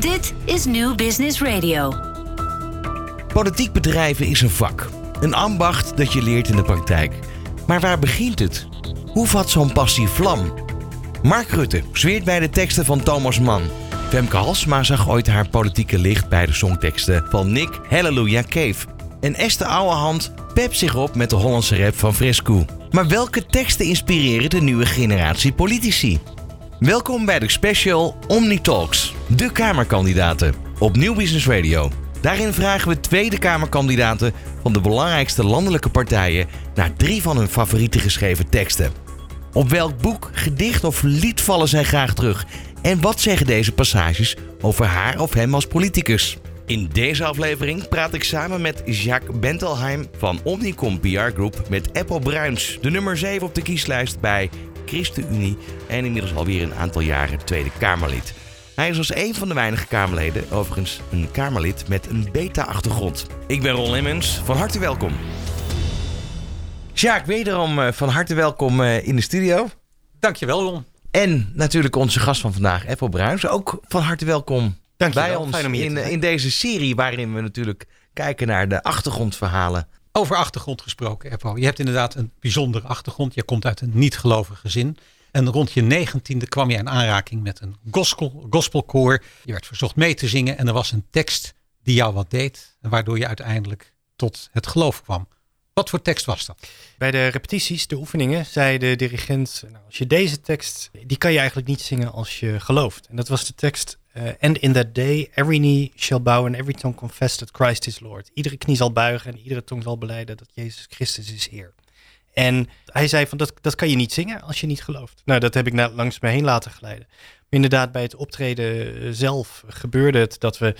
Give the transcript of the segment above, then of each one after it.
Dit is New Business Radio. Politiek bedrijven is een vak. Een ambacht dat je leert in de praktijk. Maar waar begint het? Hoe vat zo'n passie vlam? Mark Rutte zweert bij de teksten van Thomas Mann. Femke Halsma zag ooit haar politieke licht bij de songteksten van Nick Hallelujah Cave. En Esther Ouwehand pept zich op met de Hollandse rap van Fresco. Maar welke teksten inspireren de nieuwe generatie politici? Welkom bij de special Omni Talks, de Kamerkandidaten, op Nieuw Business Radio. Daarin vragen we Tweede Kamerkandidaten van de belangrijkste landelijke partijen naar drie van hun favoriete geschreven teksten. Op welk boek, gedicht of lied vallen zij graag terug? En wat zeggen deze passages over haar of hem als politicus? In deze aflevering praat ik samen met Jacques Bentelheim van Omnicom PR Group met Apple Bruins, de nummer 7 op de kieslijst bij ChristenUnie en inmiddels alweer een aantal jaren Tweede Kamerlid. Hij is als een van de weinige Kamerleden overigens een Kamerlid met een beta-achtergrond. Ik ben Ron Lemmens, van harte welkom. Jacques, wederom eh, van harte welkom eh, in de studio. Dankjewel Ron. En natuurlijk onze gast van vandaag, Apple Bruins. Ook van harte welkom Dankjewel. bij ons in, zijn. in deze serie waarin we natuurlijk kijken naar de achtergrondverhalen. Over achtergrond gesproken, Eppo. Je hebt inderdaad een bijzondere achtergrond. Je komt uit een niet-gelovig gezin. En rond je negentiende kwam je in aanraking met een gospel, gospelkoor. Je werd verzocht mee te zingen en er was een tekst die jou wat deed. Waardoor je uiteindelijk tot het geloof kwam. Wat voor tekst was dat? Bij de repetities, de oefeningen, zei de dirigent: nou, Als je deze tekst, die kan je eigenlijk niet zingen als je gelooft. En dat was de tekst: eh, And in that day, every knee shall bow and every tongue confess that Christ is Lord. Iedere knie zal buigen en iedere tong zal beleiden dat Jezus Christus is Heer. En hij zei: van dat, dat kan je niet zingen als je niet gelooft. Nou, dat heb ik na- langs me heen laten glijden. Maar inderdaad, bij het optreden eh, zelf gebeurde het dat we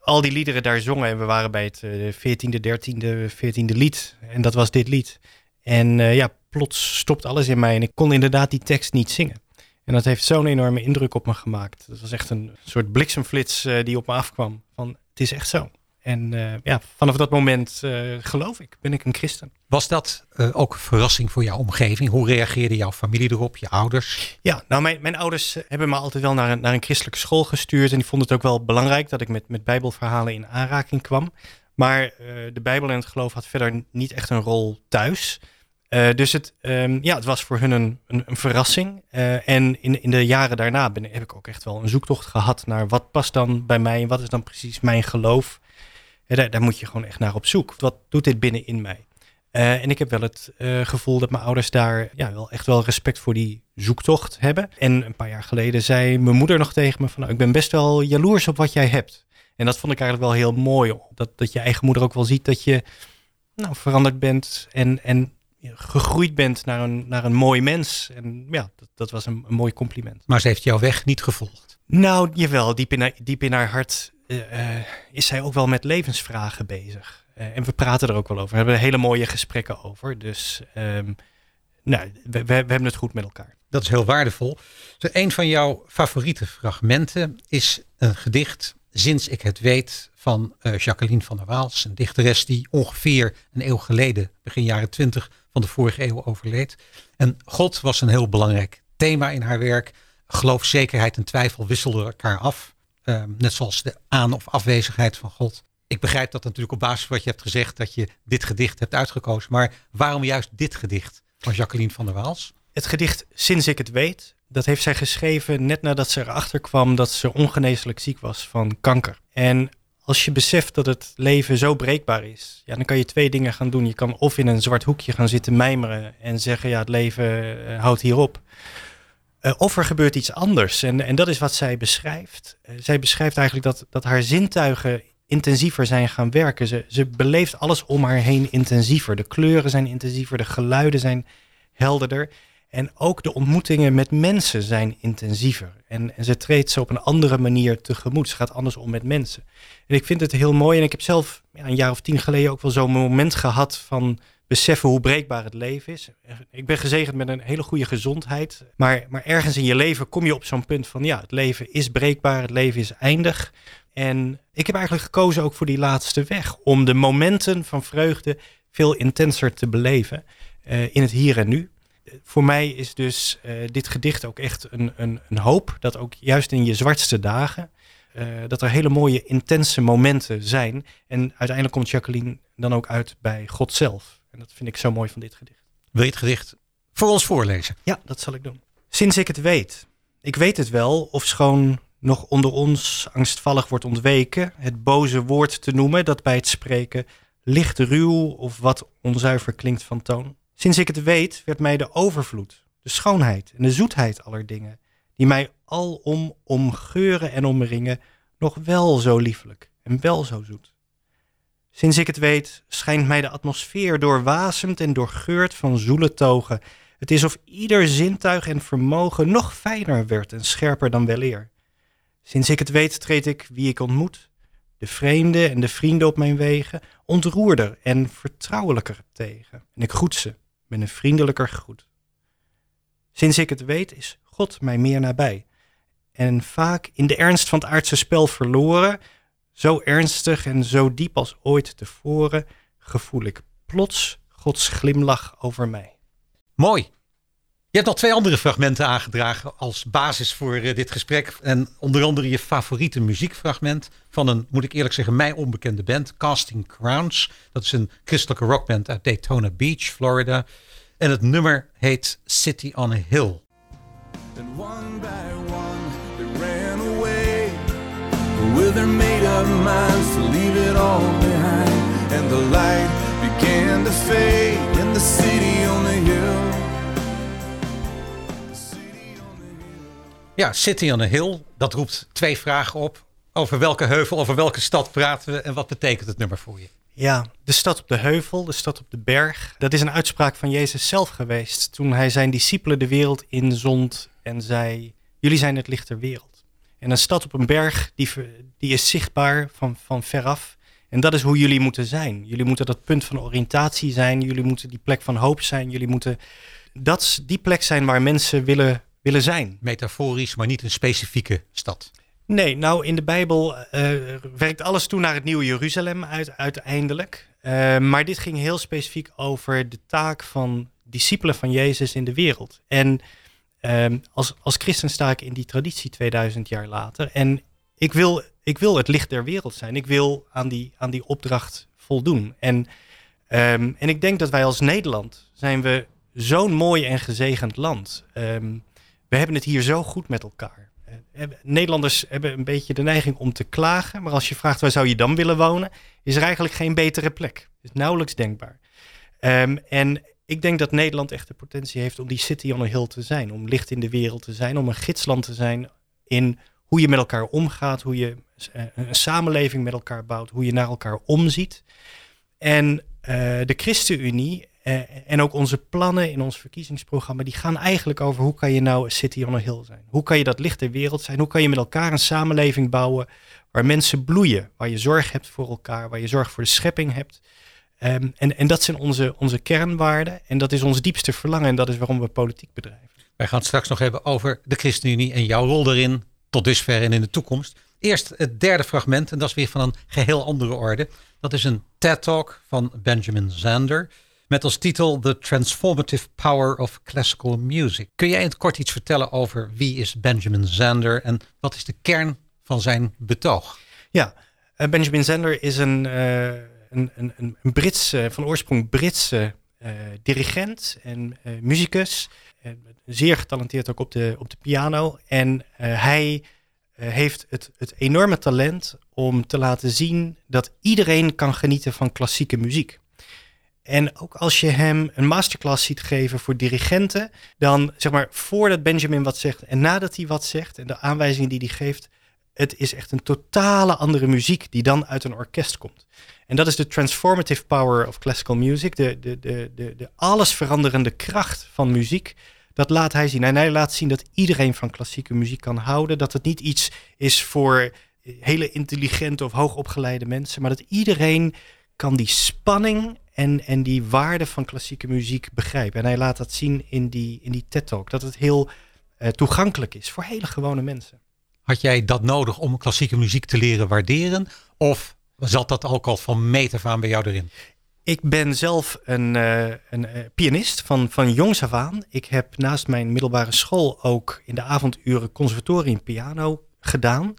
al die liederen daar zongen. En we waren bij het eh, 14e, 13e, 14e lied. En dat was dit lied. En eh, ja, plots stopt alles in mij en ik kon inderdaad die tekst niet zingen. En dat heeft zo'n enorme indruk op me gemaakt. Het was echt een soort bliksemflits eh, die op me afkwam. Van het is echt zo. En ja, vanaf dat moment geloof ik, ben ik een christen. Was dat eh, ook verrassing voor jouw omgeving? Hoe reageerde jouw familie erop, je ouders? Ja, nou, mijn, mijn ouders eh, hebben me altijd wel naar een, naar een christelijke school gestuurd. En die vonden het ook wel belangrijk dat ik met, met Bijbelverhalen in aanraking kwam. Maar eh, de Bijbel en het geloof had verder niet echt een rol thuis. Dus het, ehm, ja, het was voor hun een, een, verrassing. En in, in de jaren daarna ben, heb ik ook echt wel een zoektocht gehad naar wat past dan bij mij en wat is dan precies mijn geloof. Daar, daar moet je gewoon echt naar op zoek. Wat doet dit binnen in mij? Eh, en ik heb wel het eh, gevoel dat mijn ouders daar ja, wel echt wel respect voor die zoektocht hebben. En een paar jaar geleden zei mijn moeder nog tegen me van... Nou, ik ben best wel jaloers op wat jij hebt. En dat vond ik eigenlijk wel heel mooi. Dat, dat je eigen moeder ook wel ziet dat je nou, veranderd bent en, en gegroeid bent naar een, naar een mooi mens. En ja, dat, dat was een, een mooi compliment. Maar ze heeft jouw weg niet gevolgd. Nou, jawel, diep in haar, diep in haar hart eh, is zij ook wel met levensvragen bezig. Eh, en we praten er ook wel over. We hebben hele mooie gesprekken over. Dus ehm, nou, we, we, hebben het goed met elkaar. Dat is heel waardevol. Een van jouw favoriete fragmenten is een gedicht, Sinds ik het weet, van eh, Jacqueline van der Waals. Een dichteres die ongeveer een eeuw geleden, begin jaren twintig van de vorige eeuw, overleed. En God was een heel belangrijk thema in haar werk. Geloof, zekerheid en twijfel wisselden elkaar af. Eh, net zoals de aan- of afwezigheid van God. Ik begrijp dat natuurlijk op basis van wat je hebt gezegd, dat je dit gedicht hebt uitgekozen. Maar waarom juist dit gedicht van Jacqueline van der Waals? Het gedicht Sinds ik het weet, dat heeft zij geschreven net nadat ze erachter kwam dat ze ongeneeslijk ziek was van kanker. En als je beseft dat het leven zo breekbaar is, ja, dan kan je twee dingen gaan doen. Je kan of in een zwart hoekje gaan zitten mijmeren en zeggen, ja, het leven eh, houdt hier op. Eh, of er gebeurt iets anders. En, en dat is wat zij beschrijft. Eh, zij beschrijft eigenlijk dat, dat haar zintuigen intensiever zijn gaan werken. Ze, ze beleeft alles om haar heen intensiever. De kleuren zijn intensiever, de geluiden zijn helderder. En ook de ontmoetingen met mensen zijn intensiever. En, ze treedt ze op een andere manier tegemoet. Ze gaat anders om met mensen. En ik vind het heel mooi. En ik heb zelf een jaar of tien geleden ook wel zo'n moment gehad van beseffen hoe breekbaar het leven is. Ik ben gezegend met een hele goede gezondheid. Maar, maar ergens in je leven kom je op zo'n punt van ja, het leven is breekbaar, het leven is eindig. En ik heb eigenlijk gekozen ook voor die laatste weg. Om de momenten van vreugde veel intenser te beleven uh, in het hier en nu. Voor mij is dus uh, dit gedicht ook echt een, een, een hoop dat ook juist in je zwartste dagen eh, dat er hele mooie, intense momenten zijn. En uiteindelijk komt Jacqueline dan ook uit bij God zelf. En dat vind ik zo mooi van dit gedicht. Wil je het gedicht voor ons voorlezen? Ja, dat zal ik doen. Sinds ik het weet. Ik weet het wel, of schoon nog onder ons angstvallig wordt ontweken, het boze woord te noemen dat bij het spreken licht ruw of wat onzuiver klinkt van toon. Sinds ik het weet, werd mij de overvloed, de schoonheid en de zoetheid aller dingen, die mij alom omgeuren en omringen, nog wel zo liefelijk en wel zo zoet. Sinds ik het weet, schijnt mij de atmosfeer doorwasemt en doorgeurt van zoele togen. Het is of ieder zintuig en vermogen nog fijner werd en scherper dan weleer. Sinds ik het weet, treed ik wie ik ontmoet, de vreemden en de vrienden op mijn wegen, ontroerder en vertrouwelijker tegen. En ik groet ze met een vriendelijker groet. Sinds ik het weet, is God mij meer nabij. En vaak in de ernst van het aardse spel verloren, zo ernstig en zo diep als ooit tevoren, gevoel ik plots Gods glimlach over mij. Mooi. Je hebt nog twee andere fragmenten aangedragen als basis voor uh, dit gesprek. En onder andere je favoriete muziekfragment van een, moet ik eerlijk zeggen, mij onbekende band, Casting Crowns. Dat is een christelijke rockband uit Daytona Beach, Florida. En het nummer heet City on a Hill. And one by one they ran away With their made up minds to leave it all behind And the light began to fade in the city on the hill Ja, City on a Hill, dat roept twee vragen op. Over welke heuvel, over welke stad praten we en wat betekent het nummer voor je? Ja, de stad op de heuvel, de stad op de berg. Dat is een uitspraak van Jezus zelf geweest toen hij zijn discipelen de wereld inzond en zei: Jullie zijn het licht der wereld. En een stad op een berg, die, die is zichtbaar van, van veraf. En dat is hoe jullie moeten zijn. Jullie moeten dat punt van oriëntatie zijn. Jullie moeten die plek van hoop zijn. Jullie moeten dat die plek zijn waar mensen willen willen zijn. Metaforisch, maar niet een specifieke stad. Nee, nou in de Bijbel uh, werkt alles toe naar het nieuwe Jeruzalem uit, uiteindelijk. Uh, maar dit ging heel specifiek over de taak van discipelen van Jezus in de wereld. En uh, als, als christen sta ik in die traditie 2000 jaar later. En ik wil, ik wil het licht der wereld zijn. Ik wil aan die, aan die opdracht voldoen. En, um, en ik denk dat wij als Nederland zijn we zo'n mooi en gezegend land. Um, we hebben het hier zo goed met elkaar. Eh, Nederlanders hebben een beetje de neiging om te klagen, maar als je vraagt waar zou je dan willen wonen, is er eigenlijk geen betere plek. Het is nauwelijks denkbaar. Um, en ik denk dat Nederland echt de potentie heeft om die city on a hill te zijn, om licht in de wereld te zijn, om een gidsland te zijn in hoe je met elkaar omgaat, hoe je eh, een samenleving met elkaar bouwt, hoe je naar elkaar omziet. En uh, de ChristenUnie en ook onze plannen in ons verkiezingsprogramma, die gaan eigenlijk over hoe kan je nou city on a hill zijn? Hoe kan je dat licht wereld zijn? Hoe kan je met elkaar een samenleving bouwen waar mensen bloeien, waar je zorg hebt voor elkaar, waar je zorg voor de schepping hebt? Um, en, en dat zijn onze, onze kernwaarden en dat is ons diepste verlangen en dat is waarom we politiek bedrijven. Wij gaan het straks nog hebben over de ChristenUnie en jouw rol daarin, tot dusver en in de toekomst. Eerst het derde fragment en dat is weer van een geheel andere orde. Dat is een TED-talk van Benjamin Zander met als titel The Transformative Power of Classical Music. Kun jij in het kort iets vertellen over wie is Benjamin Zander en wat is de kern van zijn betoog? Ja, uh, Benjamin Zander is een, uh, een, een, een Britse, van oorsprong Britse uh, dirigent en muzikus. zeer getalenteerd ook op de, op de piano. En hij heeft het, het enorme talent om te laten zien dat iedereen kan genieten van klassieke muziek. En ook als je hem een masterclass ziet geven voor dirigenten, dan zeg maar voordat Benjamin wat zegt en nadat hij wat zegt en de aanwijzingen die hij geeft, het is echt een totale andere muziek die dan uit een orkest komt. En dat is de transformative power of classical music, de, de, de, de, de alles veranderende kracht van muziek. Dat laat hij zien. En hij laat zien dat iedereen van klassieke muziek kan houden. Dat het niet iets is voor hele intelligente of hoogopgeleide mensen, maar dat iedereen kan die spanning en, en die waarde van klassieke muziek begrijpen. En hij laat dat zien in die, in die TED-talk, dat het heel uh, toegankelijk is voor hele gewone mensen. Had jij dat nodig om klassieke muziek te leren waarderen? Of zat dat ook al van meet af aan bij jou erin? Ik ben zelf een, uh, een uh, pianist van, van jongs af aan. Ik heb naast mijn middelbare school ook in de avonduren conservatorium piano gedaan.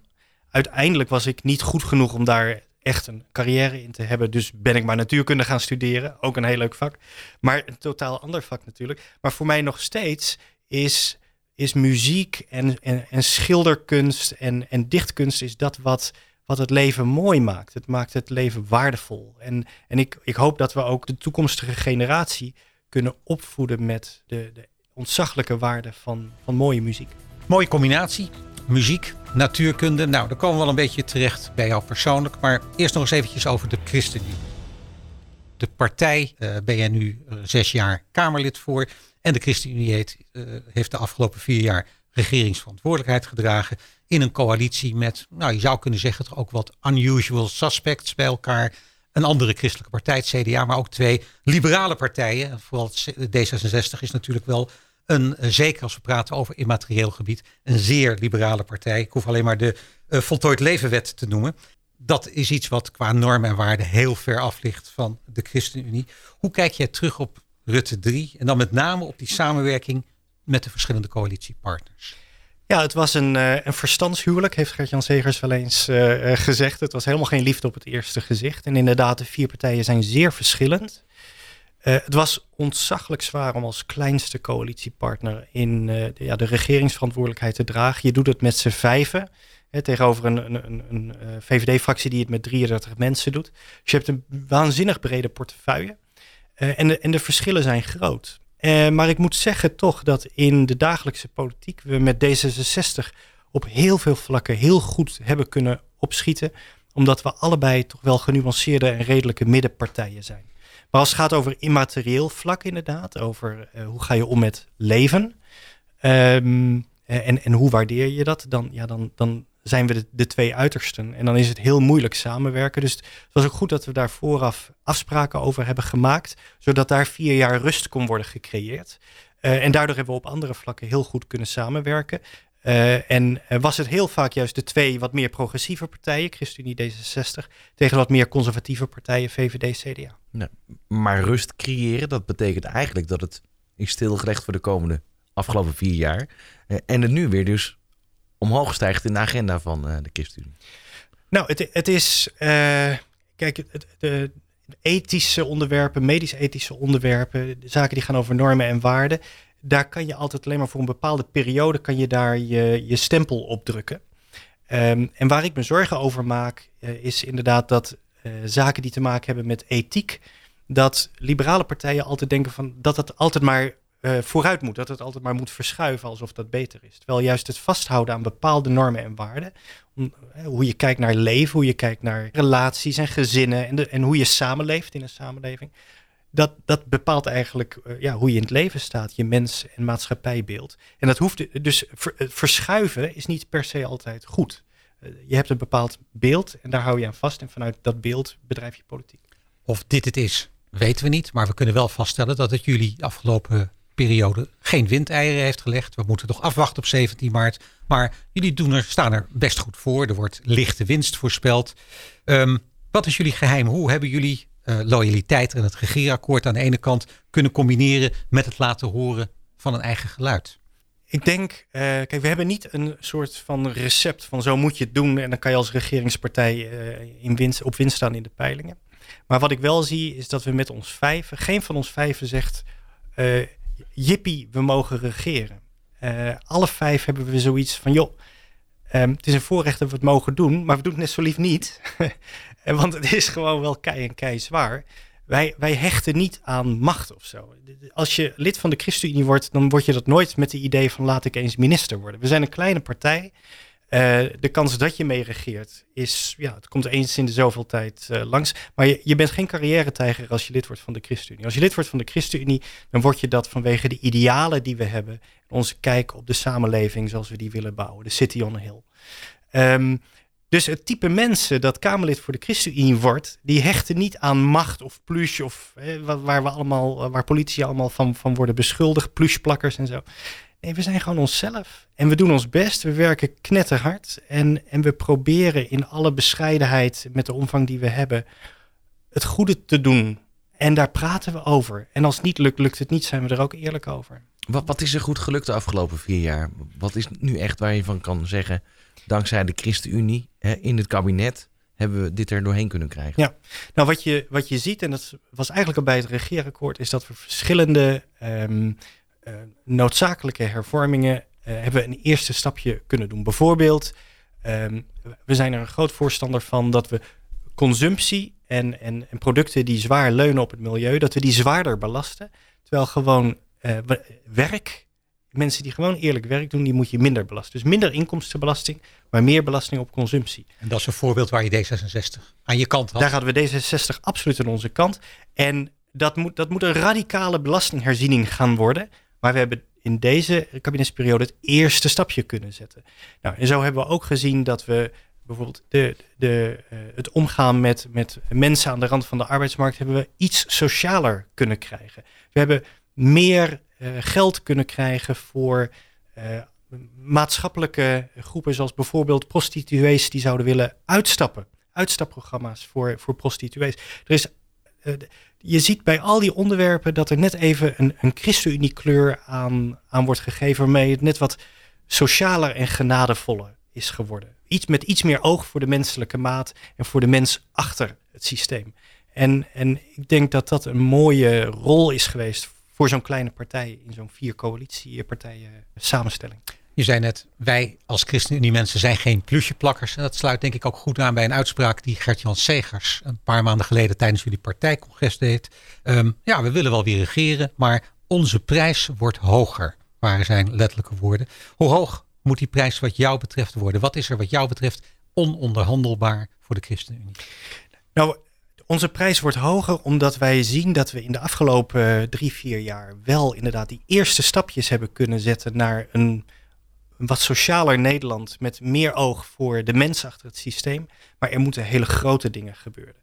uiteindelijk was ik niet goed genoeg om daar echt een carrière in te hebben. Dus ben ik maar natuurkunde gaan studeren. Ook een heel leuk vak. Maar een totaal ander vak natuurlijk. Maar voor mij nog steeds is, is muziek en, en, en schilderkunst en, en dichtkunst is dat wat, wat het leven mooi maakt. Het maakt het leven waardevol. En, en ik, ik hoop dat we ook de toekomstige generatie kunnen opvoeden met de, de ontzaglijke waarde van, van mooie muziek. Mooie combinatie. Muziek, natuurkunde. Nou, daar komen we wel een beetje terecht bij jou persoonlijk. Maar eerst nog eens eventjes over de ChristenUnie. De partij uh, ben jij nu uh, zes jaar Kamerlid voor. En de ChristenUnie uh, heeft de afgelopen vier jaar regeringsverantwoordelijkheid gedragen. In een coalitie met, nou je zou kunnen zeggen, toch ook wat unusual suspects bij elkaar. Een andere christelijke partij, het CDA, maar ook twee liberale partijen. Vooral D66 is natuurlijk wel een, zeker als we praten over immaterieel gebied, een zeer liberale partij. Ik hoef alleen maar de uh, voltooid levenwet te noemen. Dat is iets wat qua normen en waarden heel ver af ligt van de ChristenUnie. Hoe kijk jij terug op Rutte 3 en dan met name op die samenwerking met de verschillende coalitiepartners? Ja, het was een, uh, een verstandshuwelijk, heeft Gert-Jan Segers wel eens gezegd. Het was helemaal geen liefde op het eerste gezicht. En inderdaad, de vier partijen zijn zeer verschillend. Uh, het was ontzaglijk zwaar om als kleinste coalitiepartner in uh, de, ja, de regeringsverantwoordelijkheid te dragen. Je doet het met z'n vijven. Hè, tegenover een, een, een, uh, VVD-fractie die het met 33 mensen doet. Dus je hebt een waanzinnig brede portefeuille. en, en de verschillen zijn groot. maar ik moet zeggen toch dat in de dagelijkse politiek we met D66 op heel veel vlakken heel goed hebben kunnen opschieten. Omdat we allebei toch wel genuanceerde en redelijke middenpartijen zijn. Maar als het gaat over immaterieel vlak inderdaad, over uh, hoe ga je om met leven um, en, en hoe waardeer je dat, dan, ja, dan, dan zijn we de, de, twee uitersten. En dan is het heel moeilijk samenwerken. Dus het was ook goed dat we daar vooraf afspraken over hebben gemaakt, zodat daar vier jaar rust kon worden gecreëerd. Uh, en daardoor hebben we op andere vlakken heel goed kunnen samenwerken. Uh, en uh, was het heel vaak juist de twee wat meer progressieve partijen, ChristenUnie D66, tegen wat meer conservatieve partijen, VVD, CDA. Nee, maar rust creëren, dat betekent eigenlijk dat het is stilgelegd voor de komende afgelopen vier jaar. Uh, en het nu weer dus omhoog stijgt in de agenda van de ChristenUnie. Nou, het, het is, kijk, het, de, ethische onderwerpen, medisch-ethische onderwerpen, de zaken die gaan over normen en waarden daar kan je altijd alleen maar voor een bepaalde periode kan je daar je, je stempel op drukken. Um, en waar ik me zorgen over maak, uh, is inderdaad dat uh, zaken die te maken hebben met ethiek, dat liberale partijen altijd denken van dat het altijd maar uh, vooruit moet, dat het altijd maar moet verschuiven alsof dat beter is. Terwijl juist het vasthouden aan bepaalde normen en waarden, hoe je kijkt naar leven, hoe je kijkt naar relaties en gezinnen en, de, en hoe je samenleeft in een samenleving, dat, dat bepaalt eigenlijk uh, ja, hoe je in het leven staat, je mens- en maatschappijbeeld. En dat hoeft dus ver, verschuiven is niet per se altijd goed. Uh, je hebt een bepaald beeld en daar hou je aan vast. En vanuit dat beeld bedrijf je politiek. Of dit het is, weten we niet. Maar we kunnen wel vaststellen dat het jullie afgelopen periode geen windeieren heeft gelegd. We moeten nog afwachten op 17 maart. Maar jullie doen er, staan er best goed voor. Er wordt lichte winst voorspeld. Um, wat is jullie geheim? Hoe hebben jullie uh, loyaliteit en het regeerakkoord aan de ene kant kunnen combineren met het laten horen van een eigen geluid? Ik denk, uh, kijk, we hebben niet een soort van recept van zo moet je het doen en dan kan je als regeringspartij uh, in winst, op winst staan in de peilingen. Maar wat ik wel zie is dat we met ons vijven, geen van ons vijven zegt, uh, jippie, we mogen regeren. alle vijf hebben we zoiets van, joh, um, het is een voorrecht dat we het mogen doen, maar we doen het net zo lief niet. Want het is gewoon wel kei en kei zwaar. Wij, wij hechten niet aan macht of zo. Als je lid van de ChristenUnie wordt, dan word je dat nooit met het idee van laat ik eens minister worden. We zijn een kleine partij. Uh, de kans dat je mee regeert is, ja, het komt eens in de zoveel tijd uh, langs. Maar je, je bent geen carrière-tijger als je lid wordt van de ChristenUnie. Als je lid wordt van de ChristenUnie, dan word je dat vanwege de idealen die we hebben. Onze kijk op de samenleving zoals we die willen bouwen. De city on hill. Um, dus het type mensen dat Kamerlid voor de ChristenUnie wordt, die hechten niet aan macht of plush of waar we allemaal, waar politici allemaal van, van worden beschuldigd, plushplakkers en zo. Nee, we zijn gewoon onszelf. En we doen ons best. We werken knetterhard. En, en we proberen in alle bescheidenheid met de omvang die we hebben het goede te doen. En daar praten we over. En als het niet lukt, lukt het niet, zijn we er ook eerlijk over. Wat, wat is er goed gelukt de afgelopen vier jaar? Wat is nu echt waar je van kan zeggen, dankzij de ChristenUnie hè, in het kabinet hebben we dit er doorheen kunnen krijgen. Ja, nou wat je, wat je ziet, en dat was eigenlijk al bij het regeerakkoord, is dat we verschillende ehm, eh, noodzakelijke hervormingen uh, hebben een eerste stapje kunnen doen. Bijvoorbeeld, ehm, we zijn er een groot voorstander van dat we consumptie en, en, en, producten die zwaar leunen op het milieu, dat we die zwaarder belasten. Terwijl gewoon uh, werk, mensen die gewoon eerlijk werk doen, die moet je minder belasten. Dus minder inkomstenbelasting, maar meer belasting op consumptie. En dat is een voorbeeld waar je D66 aan je kant had. Daar hadden we D66 absoluut aan onze kant. En dat moet, dat moet een radicale belastingherziening gaan worden. Maar we hebben in deze kabinetsperiode het eerste stapje kunnen zetten. Nou, en zo hebben we ook gezien dat we bijvoorbeeld de, de, uh, het omgaan met, met mensen aan de rand van de arbeidsmarkt hebben we iets socialer kunnen krijgen. We hebben meer geld kunnen krijgen voor uh, maatschappelijke groepen, zoals bijvoorbeeld prostituees die zouden willen uitstappen. Uitstapprogramma's voor, voor prostituees. Er is, je ziet bij al die onderwerpen dat er net even een, een ChristenUnie kleur aan, aan wordt gegeven, waarmee het net wat socialer en genadevoller is geworden. Iets met iets meer oog voor de menselijke maat en voor de mens achter het systeem. En, en ik denk dat dat een mooie rol is geweest voor zo'n kleine partij in zo'n vier coalitiepartijen samenstelling. Je zei net, wij als ChristenUnie mensen zijn geen plusjeplakkers. En dat sluit denk ik ook goed aan bij een uitspraak die Gert-Jan Segers een paar maanden geleden tijdens jullie partijcongres deed. Um, ja, we willen wel weer regeren, maar onze prijs wordt hoger, waren zijn letterlijke woorden. Hoe hoog moet die prijs wat jou betreft worden? Wat is er wat jou betreft ononderhandelbaar voor de ChristenUnie? Nou, onze prijs wordt hoger omdat wij zien dat we in de afgelopen drie, vier jaar wel inderdaad die eerste stapjes hebben kunnen zetten naar een, wat socialer Nederland met meer oog voor de mens achter het systeem. Maar er moeten hele grote dingen gebeuren.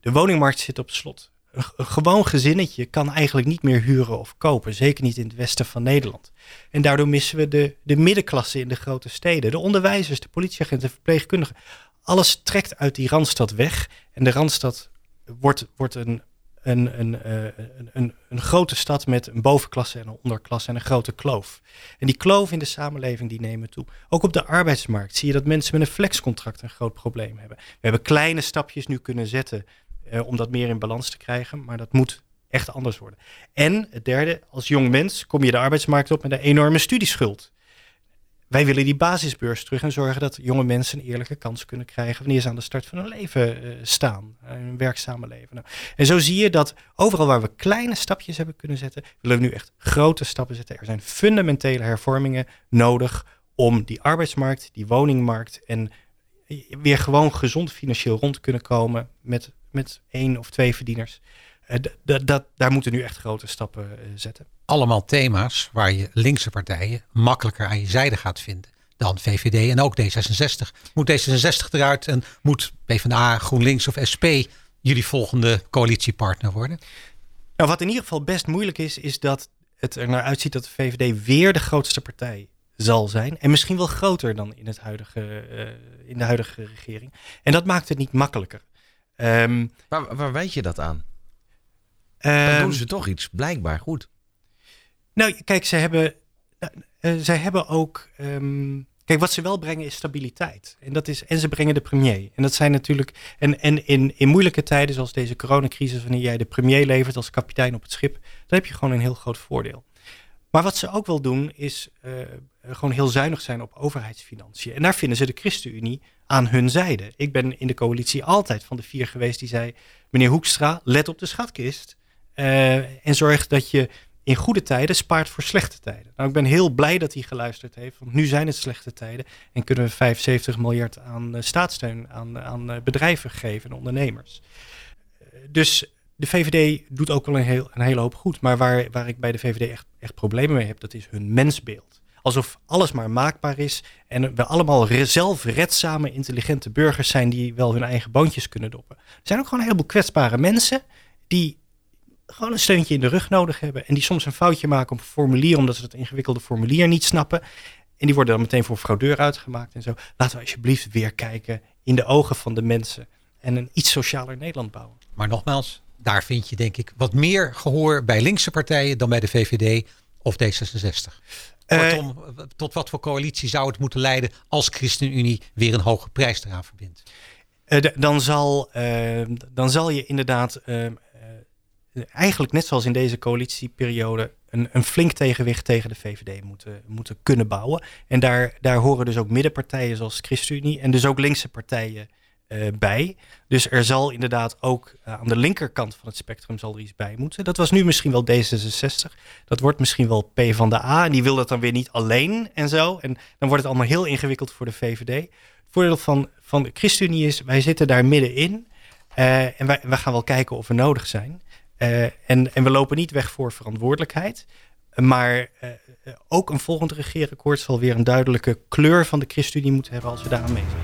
De woningmarkt zit op slot. Een gewoon gezinnetje kan eigenlijk niet meer huren of kopen. Zeker niet in het westen van Nederland. En daardoor missen we de, de middenklasse in de grote steden. De onderwijzers, de politieagenten, de verpleegkundigen. Alles trekt uit die Randstad weg. En de Randstad wordt, wordt een, een, een, uh, een, een, een, grote stad met een bovenklasse en een onderklasse en een grote kloof. En die kloof in de samenleving die nemen toe. Ook op de arbeidsmarkt zie je dat mensen met een flexcontract een groot probleem hebben. We hebben kleine stapjes nu kunnen zetten uh, om dat meer in balans te krijgen, maar dat moet echt anders worden. En het derde, als jong mens kom je de arbeidsmarkt op met een enorme studieschuld. Wij willen die basisbeurs terug en zorgen dat jonge mensen een eerlijke kans kunnen krijgen wanneer ze aan de start van hun leven uh, staan, uh, hun werkzame leven. Nou, en zo zie je dat overal waar we kleine stapjes hebben kunnen zetten, willen we nu echt grote stappen zetten. Er zijn fundamentele hervormingen nodig om die arbeidsmarkt, die woningmarkt en weer gewoon gezond financieel rond te kunnen komen met, met één of twee verdieners. Dat, daar moeten nu echt grote stappen uh, zetten. Allemaal thema's waar je linkse partijen makkelijker aan je zijde gaat vinden dan VVD en ook D66. Moet D66 eruit en moet PvdA, GroenLinks of SP jullie volgende coalitiepartner worden? Nou, wat in ieder geval best moeilijk is, is dat het er naar uitziet dat de VVD weer de grootste partij zal zijn. En misschien wel groter dan in, het huidige, uh, in de huidige regering. En dat maakt het niet makkelijker. Um, waar, waar weet je dat aan? Ehm, Dan doen ze toch iets blijkbaar goed. Nou, kijk, ze hebben, uh, zij hebben ook. Um, kijk, wat ze wel brengen is stabiliteit. En, dat is, en ze brengen de premier. En dat zijn natuurlijk. En, en in, in moeilijke tijden, zoals deze coronacrisis, wanneer jij de premier levert als kapitein op het schip, dan heb je gewoon een heel groot voordeel. Maar wat ze ook wel doen, is uh, gewoon heel zuinig zijn op overheidsfinanciën. En daar vinden ze de ChristenUnie aan hun zijde. Ik ben in de coalitie altijd van de vier geweest die zei: meneer Hoekstra, let op de schatkist. Uh, en zorg dat je in goede tijden spaart voor slechte tijden. Nou, ik ben heel blij dat hij geluisterd heeft, want nu zijn het slechte tijden en kunnen we 75 miljard aan uh, staatssteun aan, aan uh, bedrijven geven en ondernemers. dus de VVD doet ook wel een, heel, een hele hoop goed, maar waar, waar ik bij de VVD echt, echt problemen mee heb, dat is hun mensbeeld. Alsof alles maar maakbaar is en we allemaal zelfredzame, intelligente burgers zijn die wel hun eigen boontjes kunnen doppen. Er zijn ook gewoon een heleboel kwetsbare mensen die gewoon een steuntje in de rug nodig hebben. En die soms een foutje maken op een formulier omdat ze het ingewikkelde formulier niet snappen. En die worden dan meteen voor fraudeur uitgemaakt en zo. Laten we alsjeblieft weer kijken in de ogen van de mensen. En een iets socialer Nederland bouwen. Maar nogmaals, daar vind je denk ik wat meer gehoor bij linkse partijen dan bij de VVD of D66? Kortom, tot wat voor coalitie zou het moeten leiden als ChristenUnie weer een hoge prijs eraan verbindt? dan, zal, dan zal je inderdaad eigenlijk net zoals in deze coalitieperiode een, een flink tegenwicht tegen de VVD moeten, moeten kunnen bouwen. En daar, daar horen dus ook middenpartijen zoals ChristenUnie en dus ook linkse partijen uh, bij. Dus er zal inderdaad ook uh, aan de linkerkant van het spectrum zal er iets bij moeten. Dat was nu misschien wel D66. Dat wordt misschien wel P van de A. En die wil dat dan weer niet alleen en zo. En dan wordt het allemaal heel ingewikkeld voor de VVD. Het voordeel van, van ChristenUnie is, wij zitten daar middenin. Uh, en wij, wij gaan wel kijken of we nodig zijn. Uh, en, en we lopen niet weg voor verantwoordelijkheid. Maar uh, ook een volgend regeerakkoord zal weer een duidelijke kleur van de ChristenUnie moeten hebben als we daar aan mee zijn.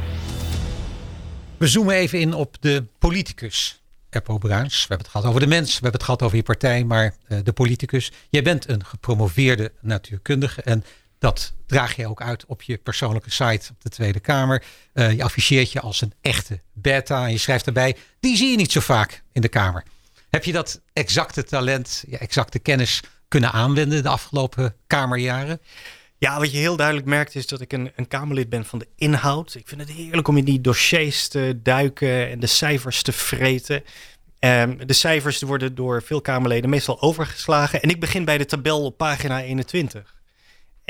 We zoomen even in op de politicus. Eppo Bruins. We hebben het gehad over de mens, we hebben het gehad over je partij, maar de politicus. Jij bent een gepromoveerde natuurkundige en dat draag je ook uit op je persoonlijke site op de Tweede Kamer. Je afficheert je als een echte beta en je schrijft erbij, die zie je niet zo vaak in de Kamer. Heb je dat exacte talent, je exacte kennis kunnen aanwenden de afgelopen Kamerjaren? Ja, wat je heel duidelijk merkt is dat ik een, een Kamerlid ben van de inhoud. Ik vind het heerlijk om in die dossiers te duiken en de cijfers te vreten. Um, de cijfers worden door veel Kamerleden meestal overgeslagen. En ik begin bij de tabel op pagina 21.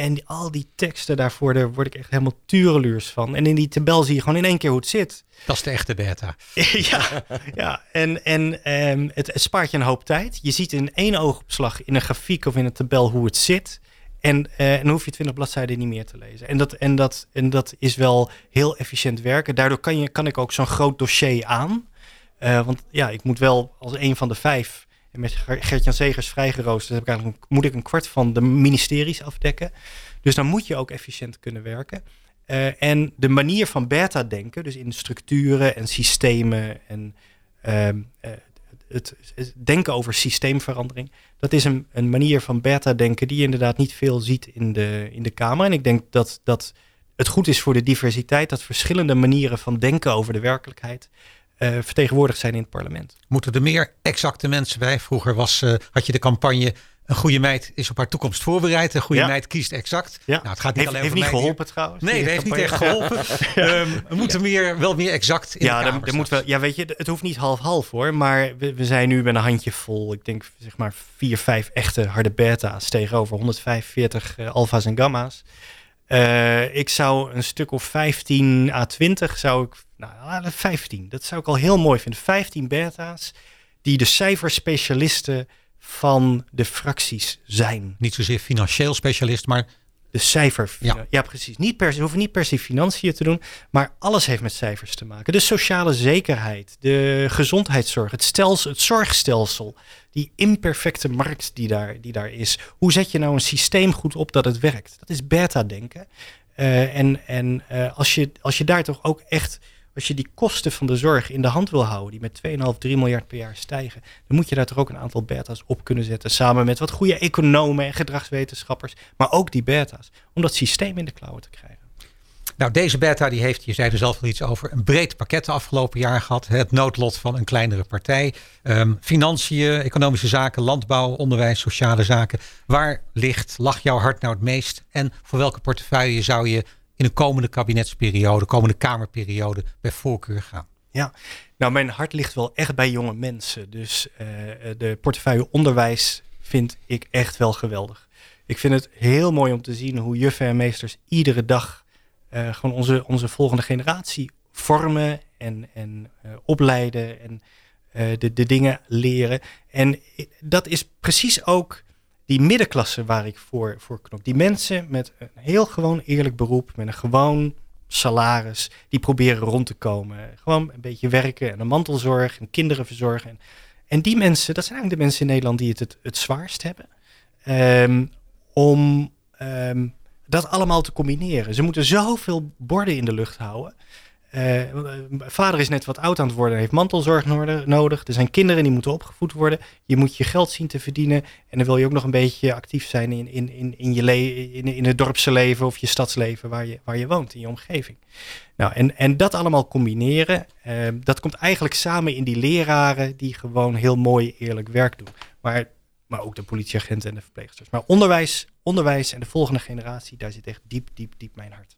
En die, al die teksten daarvoor, daar word ik echt helemaal tureluurs van. En in die tabel zie je gewoon in één keer hoe het zit. Dat is de echte beta. ja, ja, en, en um, het, het, spaart je een hoop tijd. Je ziet in één oogopslag in een grafiek of in een tabel hoe het zit. En, uh, en dan hoef je 20 bladzijden niet meer te lezen. En dat, en dat, en dat is wel heel efficiënt werken. Daardoor kan, je, kan ik ook zo'n groot dossier aan. Uh, want ja, ik moet wel als een van de vijf en met Gert-Jan Zegers vrijgeroosterd heb ik eigenlijk, moet ik een kwart van de ministeries afdekken. Dus dan moet je ook efficiënt kunnen werken. Uh, en de manier van beta-denken, dus in structuren en systemen en uh, uh, het, het, denken over systeemverandering, dat is een, een manier van beta-denken die je inderdaad niet veel ziet in de, in de Kamer. En ik denk dat, dat het goed is voor de diversiteit dat verschillende manieren van denken over de werkelijkheid uh, vertegenwoordigd zijn in het parlement. Moeten er meer exacte mensen bij? Vroeger was, uh, had je de campagne een goede meid is op haar toekomst voorbereid. Een goede ja. meid kiest exact. Ja. Nou, het gaat niet heeft, alleen heeft niet geholpen trouwens. Nee, dat heeft niet echt geholpen. ja. um, we moeten meer, wel meer exact in ja, de er moet wel, Ja, weet je, het hoeft niet half-half hoor. Maar we, we, zijn nu met een handje vol. Ik denk zeg maar vier, vijf echte harde beta's tegenover 145 uh, alfa's en gamma's. Uh, ik zou een stuk of 15 à 20 zou ik nou, 15. Dat zou ik al heel mooi vinden. 15 beta's die de cijferspecialisten van de fracties zijn. Niet zozeer financieel specialist, maar de cijfer. Ja. ja, precies. Niet per, ze hoeven niet per se financiën te doen, maar alles heeft met cijfers te maken. De sociale zekerheid, de gezondheidszorg, het, stelsel, het zorgstelsel, die imperfecte markt die daar, die daar is. Hoe zet je nou een systeem goed op dat het werkt? Dat is beta-denken. Uh, en en uh, als, je, als je daar toch ook echt als je die kosten van de zorg in de hand wil houden, die met 2,5, 3 miljard per jaar stijgen, dan moet je daar toch ook een aantal beta's op kunnen zetten. Samen met wat goede economen en gedragswetenschappers, maar ook die beta's, om dat systeem in de klauwen te krijgen. Nou, deze beta die heeft, je zei er zelf al iets over, een breed pakket de afgelopen jaar gehad. Het noodlot van een kleinere partij. Um, financiën, economische zaken, landbouw, onderwijs, sociale zaken. Waar ligt, lag jouw hart nou het meest? En voor welke portefeuille zou je in een komende kabinetsperiode, komende Kamerperiode bij voorkeur gaan? Ja, nou mijn hart ligt wel echt bij jonge mensen. Dus uh, de portefeuille onderwijs vind ik echt wel geweldig. Ik vind het heel mooi om te zien hoe juffen en meesters iedere dag uh, gewoon onze, onze volgende generatie vormen en, en uh, opleiden en de, de dingen leren. En dat is precies ook die middenklasse waar ik voor, voor knop. Die mensen met een heel gewoon eerlijk beroep, met een gewoon salaris, die proberen rond te komen. Gewoon een beetje werken en een mantelzorg en kinderen verzorgen. En, en die mensen, dat zijn eigenlijk de mensen in Nederland die het het, zwaarst hebben. Um, om um, dat allemaal te combineren. Ze moeten zoveel borden in de lucht houden. Uh, vader is net wat oud aan het worden, heeft mantelzorg nodig. Er zijn kinderen die moeten opgevoed worden. Je moet je geld zien te verdienen. En dan wil je ook nog een beetje actief zijn in, in, in, in, je in, in het dorpse leven of je stadsleven waar je, waar je woont, in je omgeving. Nou, en, en dat allemaal combineren, uh, dat komt eigenlijk samen in die leraren die gewoon heel mooi eerlijk werk doen. Maar maar ook de politieagenten en de verpleegsters. Maar onderwijs, onderwijs en de volgende generatie, daar zit echt diep, diep, diep mijn hart.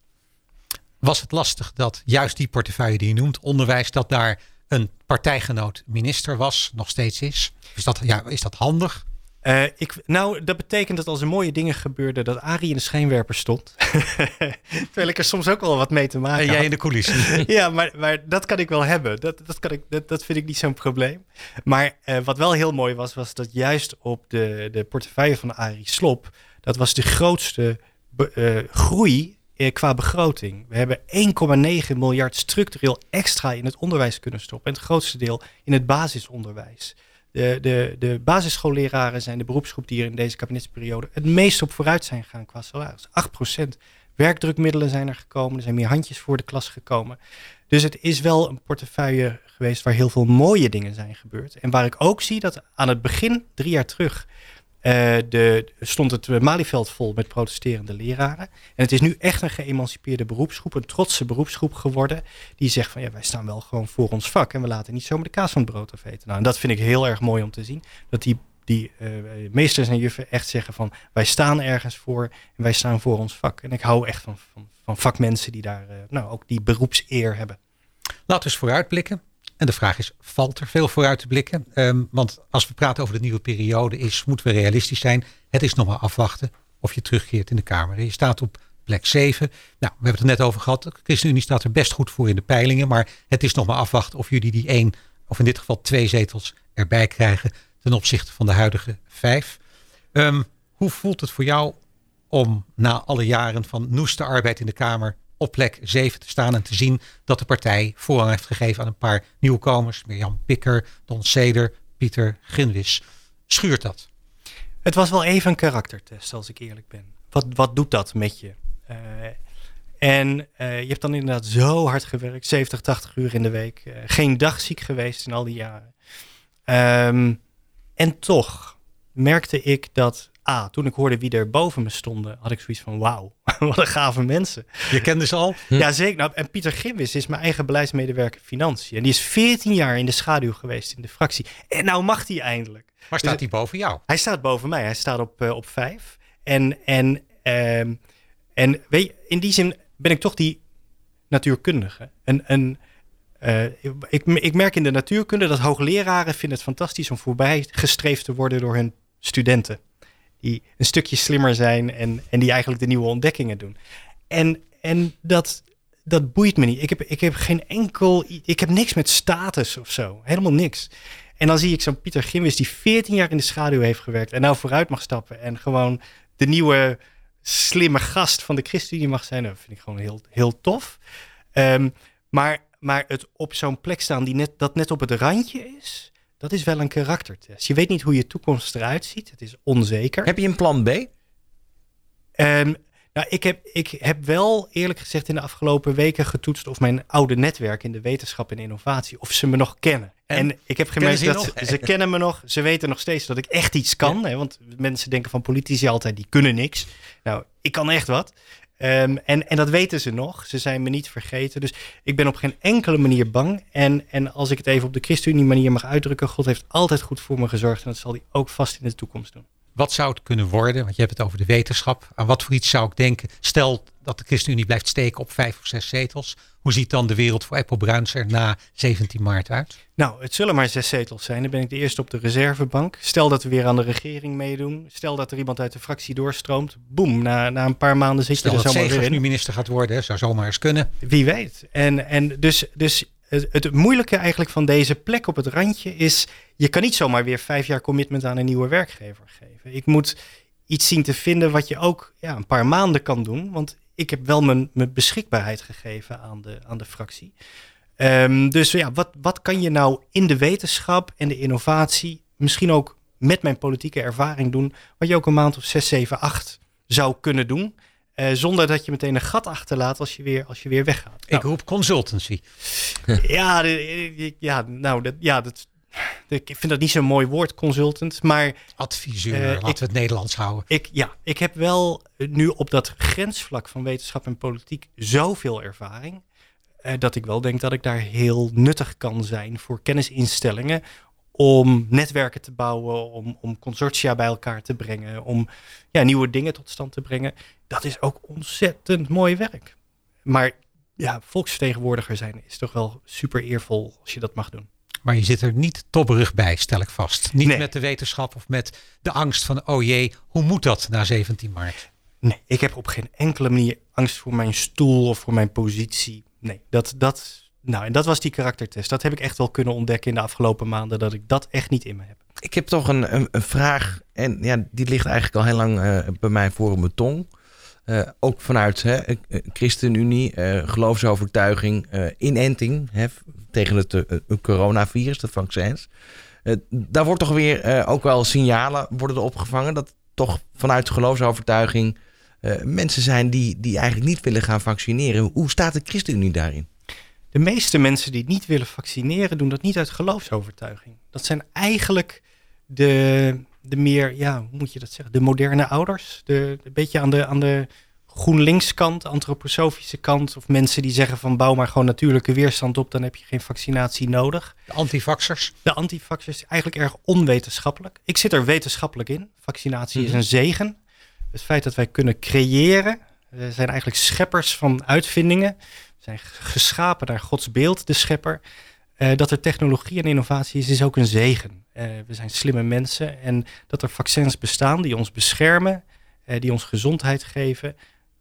Was het lastig dat juist die portefeuille die je noemt, onderwijs, dat daar een partijgenoot minister was, nog steeds is? Is dat, ja, is dat handig? Uh, ik, nou, dat betekent dat als er mooie dingen gebeurden, dat Arie in de schijnwerper stond. Terwijl ik er soms ook wel wat mee te maken En jij in de coulissen. ja, maar, maar dat kan ik wel hebben. Dat, dat, kan ik, dat, dat vind ik niet zo'n probleem. Maar uh, wat wel heel mooi was, was dat juist op de, de portefeuille van Arie Slop, dat was de grootste uh, groei qua begroting. We hebben 1,9 miljard structureel extra in het onderwijs kunnen stoppen. En het grootste deel in het basisonderwijs. De, de, de basisschoolleraren zijn de beroepsgroep die er in deze kabinetsperiode het meest op vooruit zijn gegaan qua salaris. 8%. Werkdrukmiddelen zijn er gekomen, er zijn meer handjes voor de klas gekomen. Dus het is wel een portefeuille geweest waar heel veel mooie dingen zijn gebeurd. En waar ik ook zie dat aan het begin, drie jaar terug, de, stond het Malieveld vol met protesterende leraren. En het is nu echt een geëmancipeerde beroepsgroep, een trotse beroepsgroep geworden. Die zegt van ja, wij staan wel gewoon voor ons vak en we laten niet zomaar de kaas van het brood afeten. Nou, en dat vind ik heel erg mooi om te zien. Dat die, die uh, meesters en juffen echt zeggen van wij staan ergens voor en wij staan voor ons vak. En ik hou echt van, van, van vakmensen die daar uh, nou, ook die beroepseer hebben. Laten we eens vooruitblikken. En de vraag is, valt er veel vooruit te blikken? Um, want als we praten over de nieuwe periode, is, moeten we realistisch zijn. Het is nog maar afwachten of je terugkeert in de Kamer. Je staat op plek 7. Nou, we hebben het er net over gehad. De ChristenUnie staat er best goed voor in de peilingen. Maar het is nog maar afwachten of jullie die één, of in dit geval twee zetels erbij krijgen ten opzichte van de huidige vijf. Um, hoe voelt het voor jou om na alle jaren van noeste arbeid in de Kamer op plek 7 te staan en te zien dat de partij voorrang heeft gegeven aan een paar nieuwkomers. Mirjam Pikker, Don Seder, Pieter Ginwis. Schuurt dat? Het was wel even een karaktertest, als ik eerlijk ben. Wat, wat doet dat met je? Uh, en uh, je hebt dan inderdaad zo hard gewerkt, 70, 80 uur in de week. Uh, geen dag ziek geweest in al die jaren. Um, en toch merkte ik dat A, toen ik hoorde wie er boven me stonden, had ik zoiets van wauw, wat een gave mensen. Je kende ze al? Hm. Ja, zeker. Nou, en Pieter Gimwis is mijn eigen beleidsmedewerker Financiën. En die is 14 jaar in de schaduw geweest in de fractie. En nou mag hij eindelijk. Maar staat dus, hij boven jou? Hij staat boven mij. Hij staat op, uh, op vijf. En, en, um, en weet je, in die zin ben ik toch die natuurkundige. En, en uh, ik, ik merk in de natuurkunde dat hoogleraren vinden het fantastisch om voorbij gestreefd te worden door hun studenten die een stukje slimmer zijn en, en die eigenlijk de nieuwe ontdekkingen doen. En, en dat, dat boeit me niet. Ik heb, ik heb geen enkel, ik heb niks met status of zo. Helemaal niks. En dan zie ik zo'n Pieter Gimwis die 14 jaar in de schaduw heeft gewerkt en nou vooruit mag stappen en gewoon de nieuwe slimme gast van de ChristenUnie mag zijn. Dat vind ik gewoon heel, heel tof. Um, maar, maar het op zo'n plek staan die net, dat net op het randje is, dat is wel een karaktertest. Je weet niet hoe je toekomst eruit ziet. Het is onzeker. Heb je een plan B? Um, nou, ik heb, ik heb wel eerlijk gezegd in de afgelopen weken getoetst of mijn oude netwerk in de wetenschap en innovatie, of ze me nog kennen. En, ik heb gemerkt dat ze, ze, kennen me nog. Ze weten nog steeds dat ik echt iets kan. Hè, want mensen denken van politici altijd, die kunnen niks. Nou, ik kan echt wat. Um, en, en dat weten ze nog. Ze zijn me niet vergeten. Dus ik ben op geen enkele manier bang. En, en als ik het even op de ChristenUnie manier mag uitdrukken, God heeft altijd goed voor me gezorgd. En dat zal hij ook vast in de toekomst doen. Wat zou het kunnen worden? Want je hebt het over de wetenschap. Aan wat voor iets zou ik denken? Stel dat de ChristenUnie blijft steken op vijf of zes zetels. Hoe ziet dan de wereld voor Apple Bruins er na 17 maart uit? Nou, het zullen maar zes zetels zijn. Dan ben ik de eerste op de reservebank. Stel dat we weer aan de regering meedoen. Stel dat er iemand uit de fractie doorstroomt. Boem, na, na een paar maanden zit Stel je er zomaar weer in. nu minister gaat worden, zou zomaar eens kunnen. Wie weet. En, en dus, dus het, het moeilijke eigenlijk van deze plek op het randje is... je kan niet zomaar weer vijf jaar commitment aan een nieuwe werkgever geven. Ik moet iets zien te vinden wat je ook ja, een paar maanden kan doen. Want ik heb wel mijn, mijn beschikbaarheid gegeven aan de, aan de fractie. Um, dus ja, wat, wat kan je nou in de wetenschap en de innovatie, misschien ook met mijn politieke ervaring doen, wat je ook een maand of 6, 7, 8 zou kunnen doen? Uh, zonder dat je meteen een gat achterlaat als je weer, als je weer weggaat. Ik nou, roep consultancy. ja, de, ja, nou, dat, ja, dat, ik vind dat niet zo'n mooi woord, consultant, maar... Adviseur, uh, laten ik, we het Nederlands houden. Ik, ja, ik heb wel nu op dat grensvlak van wetenschap en politiek zoveel ervaring... Uh, dat ik wel denk dat ik daar heel nuttig kan zijn voor kennisinstellingen... om netwerken te bouwen, om, om consortia bij elkaar te brengen, om ja, nieuwe dingen tot stand te brengen. Dat is ook ontzettend mooi werk. Maar ja, volksvertegenwoordiger zijn is toch wel super eervol als je dat mag doen. Maar je zit er niet tobberig bij, stel ik vast. Niet Nee. met de wetenschap of met de angst van, oh jee, hoe moet dat na 17 maart? Nee, ik heb op geen enkele manier angst voor mijn stoel of voor mijn positie. Nee, dat, dat, nou, en dat was die karaktertest. Dat heb ik echt wel kunnen ontdekken in de afgelopen maanden, dat ik dat echt niet in me heb. Ik heb toch een, een, een vraag. En ja, die ligt eigenlijk al heel lang eh, bij mij voor op mijn tong. Eh, ook vanuit hè, eh, ChristenUnie, eh, geloofsovertuiging, eh, inenting hè, tegen het coronavirus, de vaccins. Daar wordt toch weer ook wel signalen worden er opgevangen dat toch vanuit geloofsovertuiging mensen zijn die, die eigenlijk niet willen gaan vaccineren. Hoe staat de ChristenUnie daarin? De meeste mensen die niet willen vaccineren, doen dat niet uit geloofsovertuiging. Dat zijn eigenlijk de, de meer, ja, hoe moet je dat zeggen? De moderne ouders. De, een beetje aan de, aan de GroenLinks kant, antroposofische kant. Of mensen die zeggen van bouw maar gewoon natuurlijke weerstand op, dan heb je geen vaccinatie nodig. De antivaxers? De antivaxers is eigenlijk erg onwetenschappelijk. Ik zit er wetenschappelijk in. Vaccinatie is Mhm. een zegen. Het feit dat wij kunnen creëren, we zijn eigenlijk scheppers van uitvindingen. We zijn geschapen naar Gods beeld, de schepper. Eh, dat er technologie en innovatie is, is ook een zegen. Eh, we zijn slimme mensen en dat er vaccins bestaan die ons beschermen, eh, die ons gezondheid geven,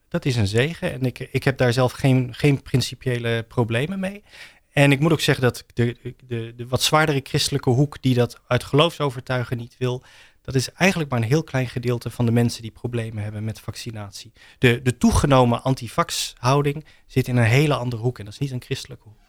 dat is een zegen. En ik, ik heb daar zelf geen, geen principiële problemen mee. En ik moet ook zeggen dat de, de, de wat zwaardere christelijke hoek die dat uit geloofsovertuigen niet wil, dat is eigenlijk maar een heel klein gedeelte van de mensen die problemen hebben met vaccinatie. De, de toegenomen antivax-houding zit in een hele andere hoek en dat is niet een christelijke hoek.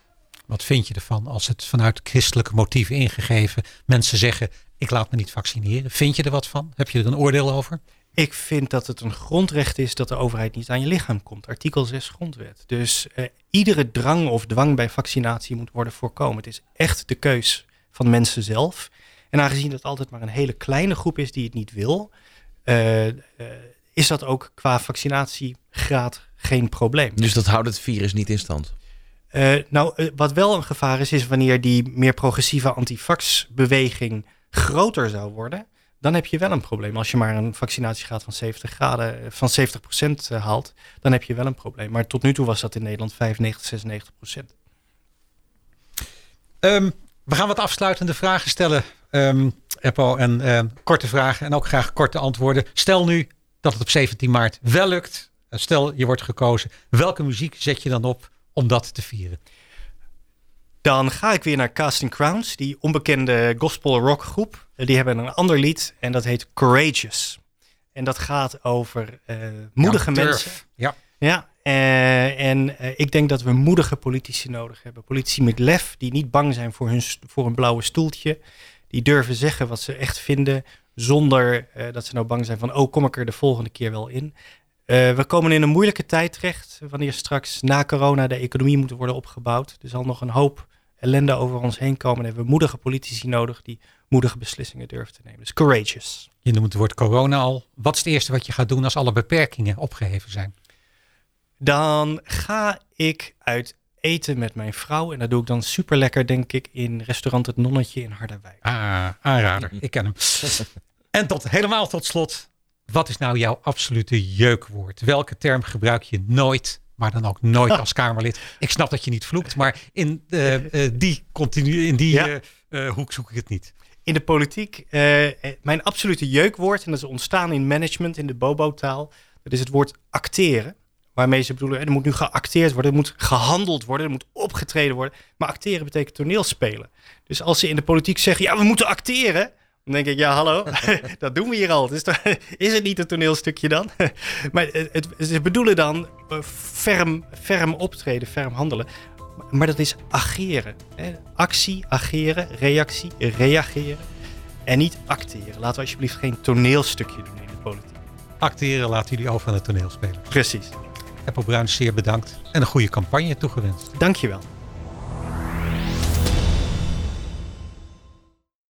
Wat vind je ervan als het vanuit christelijke motieven ingegeven mensen zeggen, ik laat me niet vaccineren? Vind je er wat van? Heb je er een oordeel over? Ik vind dat het een grondrecht is dat de overheid niet aan je lichaam komt. Artikel 6 grondwet. Dus eh, iedere drang of dwang bij vaccinatie moet worden voorkomen. Het is echt de keus van mensen zelf. En aangezien dat altijd maar een hele kleine groep is die het niet wil, eh, eh, is dat ook qua vaccinatiegraad geen probleem. Dus dat houdt het virus niet in stand. Eh, nou, eh, wat wel een gevaar is, is wanneer die meer progressieve antivax-beweging groter zou worden. Dan heb je wel een probleem. Als je maar een vaccinatiegraad van 70 graden, eh, van 70% eh, haalt, dan heb je wel een probleem. Maar tot nu toe was dat in Nederland 95, 96%. Ehm, we gaan wat afsluitende vragen stellen, Eppo. En ehm, korte vragen en ook graag korte antwoorden. Stel nu dat het op 17 maart wel lukt. Stel je wordt gekozen. Welke muziek zet je dan op om dat te vieren? Dan ga ik weer naar Casting Crowns, die onbekende gospel rock groep. Eh, Die hebben een ander lied en dat heet Courageous. En dat gaat over eh, moedige Ja, mensen. Ja. Ja, eh, en ik denk dat we moedige politici nodig hebben. Politici met lef, die niet bang zijn voor hun, voor een blauwe stoeltje. Die durven zeggen wat ze echt vinden, zonder dat ze nou bang zijn van... oh, kom ik er de volgende keer wel in. Eh, we komen in een moeilijke tijd terecht, wanneer straks na corona de economie moet worden opgebouwd. Er zal nog een hoop ellende over ons heen komen. En hebben we moedige politici nodig die moedige beslissingen durven te nemen. Dus courageous. Je noemt het woord corona al. Wat is het eerste wat je gaat doen als alle beperkingen opgeheven zijn? Dan ga ik uit eten met mijn vrouw. En dat doe ik dan super lekker, denk ik, in restaurant Het Nonnetje in Harderwijk. Ah, aanrader. Ik ken hem. En tot helemaal tot slot. Wat is nou jouw absolute jeukwoord? Welke term gebruik je nooit, maar dan ook nooit als Kamerlid? Ik snap dat je niet vloekt, maar in, eh, eh, die, continu, in die Ja. eh, hoek zoek ik het niet. In de politiek, mijn absolute jeukwoord, en dat is ontstaan in management, in de bobo-taal, dat is het woord acteren. Waarmee ze bedoelen, er moet nu geacteerd worden, er moet gehandeld worden, er moet opgetreden worden. Maar acteren betekent toneelspelen. Dus als ze in de politiek zeggen, ja, we moeten acteren, dan denk ik, ja, hallo, dat doen we hier al. Dus is het niet een toneelstukje dan? maar het, ze bedoelen dan eh, ferm, ferm optreden, ferm handelen. Maar dat is ageren. Hè? Actie, ageren, reactie, reageren. En niet acteren. Laten we alsjeblieft geen toneelstukje doen in de politiek. Acteren laten jullie over aan het toneelspelen. Precies. Apple Bruin, zeer bedankt. En een goede campagne toegewenst. Dankjewel.